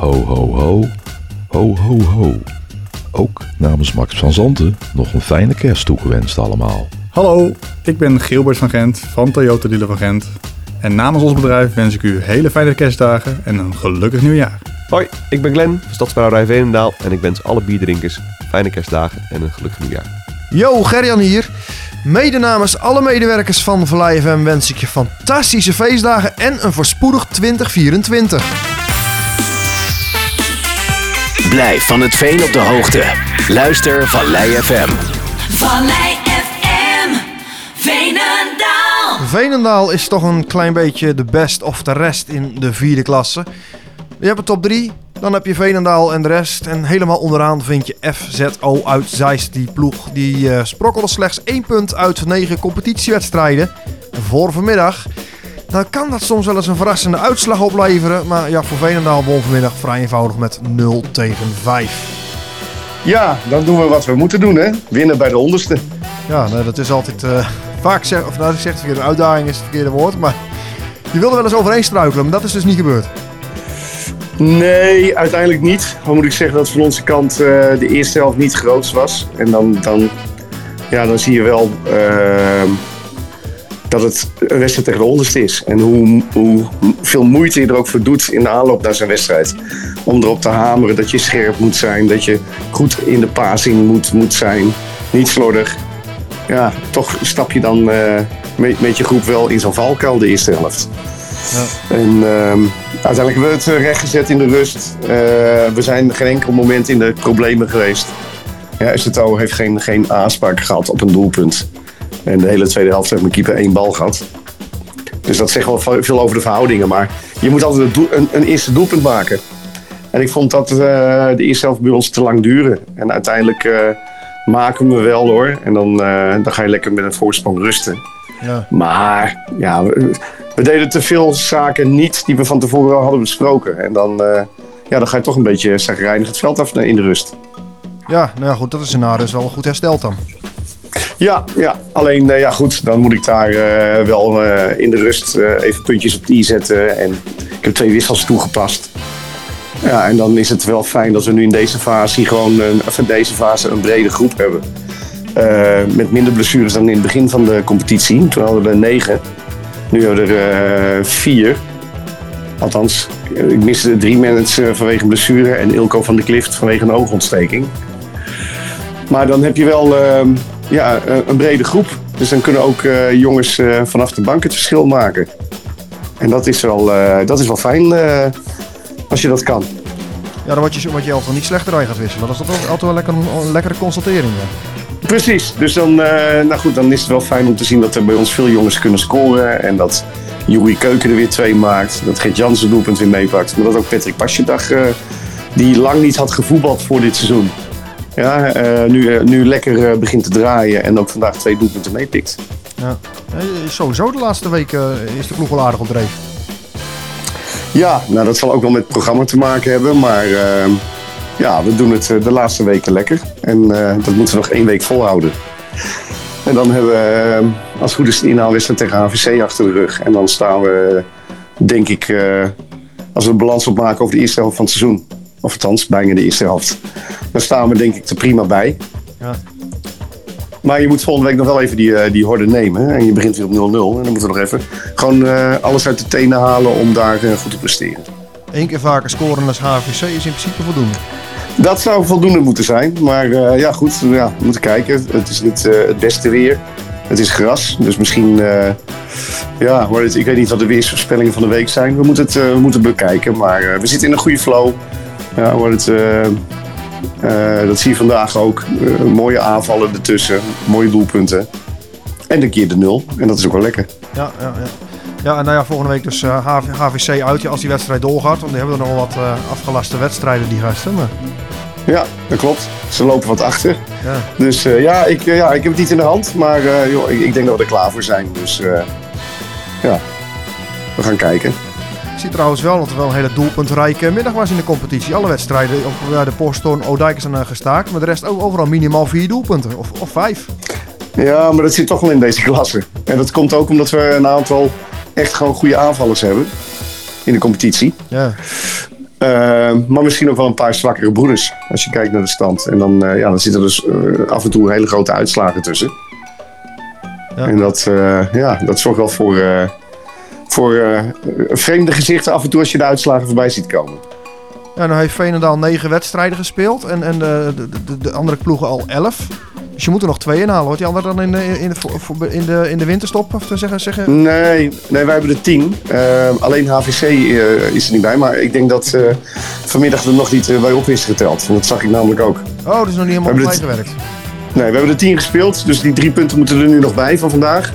Ho, ho, ho. Ho, ho, ho. Ook namens Max van Zanten nog een fijne kerst toegewenst allemaal. Hallo, ik ben Gilbert van Gent van Toyota Dealer van Gent. En namens ons bedrijf wens ik u hele fijne kerstdagen en een gelukkig nieuwjaar. Hoi, ik ben Glenn van Stadsbrouwerij Veenendaal en ik wens alle bierdrinkers fijne kerstdagen en een gelukkig nieuwjaar. Yo, Gerjan hier. Mede namens alle medewerkers van Vallei FM wens ik je fantastische feestdagen en een voorspoedig 2024. Blijf van het veen op de hoogte. Luister Vallei FM. Vallei FM, Veenendaal. Veenendaal is toch een klein beetje de best of de rest in de vierde klasse. Je hebt een top 3, dan heb je Veenendaal en de rest. En helemaal onderaan vind je FZO uit Zeist. Die ploeg die eh, sprokkelde slechts één punt uit negen competitiewedstrijden voor vanmiddag. Nou kan dat soms wel eens een verrassende uitslag opleveren. Maar ja, voor Veenendaal won vanmiddag vrij eenvoudig met 0 tegen 5. Ja, dan doen we wat we moeten doen, hè? Winnen bij de onderste. Ja, nou, dat is altijd eh, vaak zeg, of nou, ik zeg het verkeerde, uitdaging is het verkeerde woord. Maar je wilde wel eens overheen struikelen, maar dat is dus niet gebeurd. Nee, uiteindelijk niet. Dan moet ik zeggen dat van onze kant eh, de eerste helft niet groot was. En dan, dan, ja, dan zie je wel uh, dat het een wedstrijd tegen de onderste is. En hoe, hoe veel moeite je er ook voor doet in de aanloop naar zijn wedstrijd. Om erop te hameren dat je scherp moet zijn, dat je goed in de passing moet, moet zijn. Niet slordig. Ja, toch stap je dan uh, met, met je groep wel in zo'n valkuil de eerste helft. Ja. En uh, uiteindelijk hebben we het rechtgezet in de rust. Uh, we zijn geen enkel moment in de problemen geweest. Ja, STO heeft geen, geen aanspraak gehad op een doelpunt. En de hele tweede helft heeft mijn keeper één bal gehad. Dus dat zegt wel veel over de verhoudingen. Maar je moet altijd een, een, een eerste doelpunt maken. En ik vond dat uh, de eerste helft bij ons te lang duren. En uiteindelijk uh, maken we wel hoor. En dan, dan ga je lekker met een voorsprong rusten. Ja. Maar ja, we, we, deden te veel zaken niet die we van tevoren al hadden besproken. En dan, ja, dan ga je toch een beetje zagrijnig het veld af in de rust. Ja, nou ja, goed, dat is scenario is wel goed hersteld dan. Ja, ja. alleen uh, ja, goed, dan moet ik daar uh, wel in de rust even puntjes op de i zetten. En ik heb twee wissels toegepast. Ja, en dan is het wel fijn dat we nu in deze fase gewoon een, of in deze fase een brede groep hebben. Met minder blessures dan in het begin van de competitie. Toen hadden we er negen. Nu hebben we er vier. Althans, ik miste drie mensen vanwege blessure en Ilko van de Klift vanwege een oogontsteking. Maar dan heb je wel uh, ja, een brede groep. Dus dan kunnen ook jongens vanaf de bank het verschil maken. En dat is wel, dat is wel fijn als je dat kan. Ja, dan word je, word je elftal niet slechter aan gaat wisselen. Dat is toch altijd wel lekker, een lekkere constatering. Ja. Precies, dus dan, nou goed, dan is het wel fijn om te zien dat er bij ons veel jongens kunnen scoren. En dat Joeri Keuken er weer twee maakt. Dat Gert Jansen doelpunt weer meepakt. Maar dat ook Patrick Pasjedag, die lang niet had gevoetbald voor dit seizoen. Ja, uh, nu, nu lekker begint te draaien en ook vandaag twee doelpunten meepikt. Ja. Sowieso de laatste weken is de ploeg wel aardig op dreef. Ja, nou dat zal ook wel met het programma te maken hebben. Maar ja, we doen het de laatste weken lekker. En dat moeten we nog één week volhouden. En dan hebben we, als het goed is, de inhaalwedstrijd tegen HVC achter de rug. En dan staan we, denk ik, als we een balans opmaken over de eerste helft van het seizoen. Of althans, bijna de eerste helft. Dan staan we denk ik er prima bij. Ja. Maar je moet volgende week nog wel even die, die horde nemen. En je begint weer op 0-0. En dan moeten we nog even gewoon alles uit de tenen halen om daar goed te presteren. Eén keer vaker scoren als HVC is in principe voldoende. Dat zou voldoende moeten zijn. Maar ja, goed, ja, we moeten kijken. Het is niet het beste weer. Het is gras, dus misschien... Ja, maar het, ik weet niet wat de weersvoorspellingen van de week zijn. We moeten het we moeten bekijken. Maar we zitten in een goede flow. Ja, maar het, dat zie je vandaag ook. mooie aanvallen ertussen. Mooie doelpunten. En een keer de nul. En dat is ook wel lekker. Ja, ja, ja. Ja, en nou ja, volgende week dus uh, HVC uit als die wedstrijd doorgaat. Want die hebben er nog wel wat afgelaste wedstrijden, die gasten. Maar... Ja, dat klopt. Ze lopen wat achter. Ja. Dus ja, ik, ja, ik heb het niet in de hand. Maar joh, ik, ik, denk dat we er klaar voor zijn. Dus ja, we gaan kijken. Zie trouwens wel dat er wel een hele doelpuntrijke middag was in de competitie. Alle wedstrijden op de Posttoon Odijk zijn gestaakt. Maar de rest ook overal minimaal vier doelpunten. Of, of vijf. Ja, maar dat zit toch wel in deze klasse. En dat komt ook omdat we een aantal echt gewoon goede aanvallers hebben in de competitie. Ja. Eh, maar misschien ook wel een paar zwakkere broeders. Als je kijkt naar de stand. En dan, eh, ja, dan zitten er dus eh, af en toe hele grote uitslagen tussen. Ja. En dat, eh, ja, dat zorgt wel voor, eh, voor eh, vreemde gezichten af en toe als je de uitslagen voorbij ziet komen. Ja, nou heeft Veenendaal negen wedstrijden gespeeld en, en de, de, de, de andere ploegen al elf. Dus je moet er nog twee inhalen. Wordt die andere dan in de, in de, in de, in de winterstop? Of te zeggen, zeggen? Nee, nee wij hebben er tien. Eh, alleen HVC eh, is er niet bij. Maar ik denk dat eh, vanmiddag er nog niet eh, bij op is geteld. Want dat zag ik namelijk ook. Oh, dat is nog niet helemaal We op hebben gewerkt. Nee, we hebben er tien gespeeld. Dus die drie punten moeten er nu nog bij van vandaag.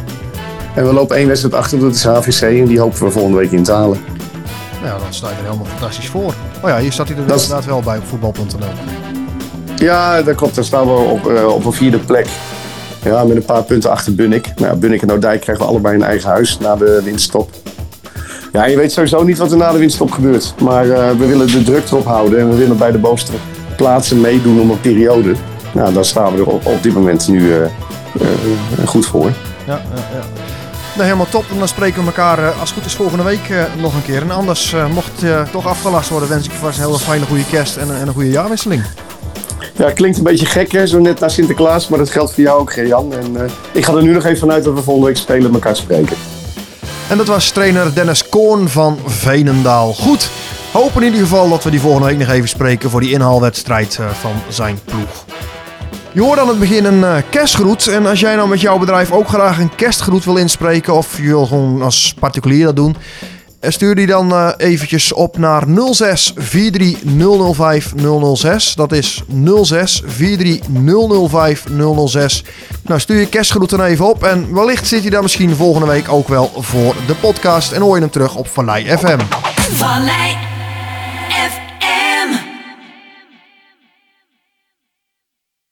En we lopen één wedstrijd achter. Dat is HVC. En die hopen we volgende week in te halen. Nou, dan sta je er helemaal fantastisch voor. Oh ja, hier staat hij er Dat inderdaad wel bij op voetbal.nl. Ja, dat klopt. Daar staan we op, eh, op een vierde plek. Ja, met een paar punten achter Bunnik. Nou, Bunnik en Noordijk krijgen we allebei een eigen huis na de winststop. Ja, je weet sowieso niet wat er na de winststop gebeurt. Maar eh, we willen de druk erop houden. En we willen bij de bovenste plaatsen meedoen om een periode. Nou, daar staan we er op, op dit moment nu eh, goed voor. Ja, ja, ja. Nou, helemaal top. En dan spreken we elkaar eh, als het goed is volgende week eh, nog een keer. En anders, eh, mocht je toch afgelast worden, wens ik je vast een hele fijne goede kerst en, een- en een goede jaarwisseling. Ja, klinkt een beetje gek hè, zo net na Sinterklaas. Maar dat geldt voor jou ook, Jan. En ik ga er nu nog even vanuit dat we volgende week spelen met elkaar spreken. En dat was trainer Dennis Koorn van Veenendaal. Goed, hopen in ieder geval dat we die volgende week nog even spreken voor die inhaalwedstrijd van zijn ploeg. Je hoort aan het begin een eh, kerstgroet. En als jij nou met jouw bedrijf ook graag een kerstgroet wil inspreken... of je wil gewoon als particulier dat doen... eh, stuur die dan eh, eventjes op naar 06 43 005 006. Dat is 06 43 005 006. Nou, stuur je kerstgroet dan even op. En wellicht zit hij daar misschien volgende week ook wel voor de podcast. En hoor je hem terug op Vallei FM. Vallei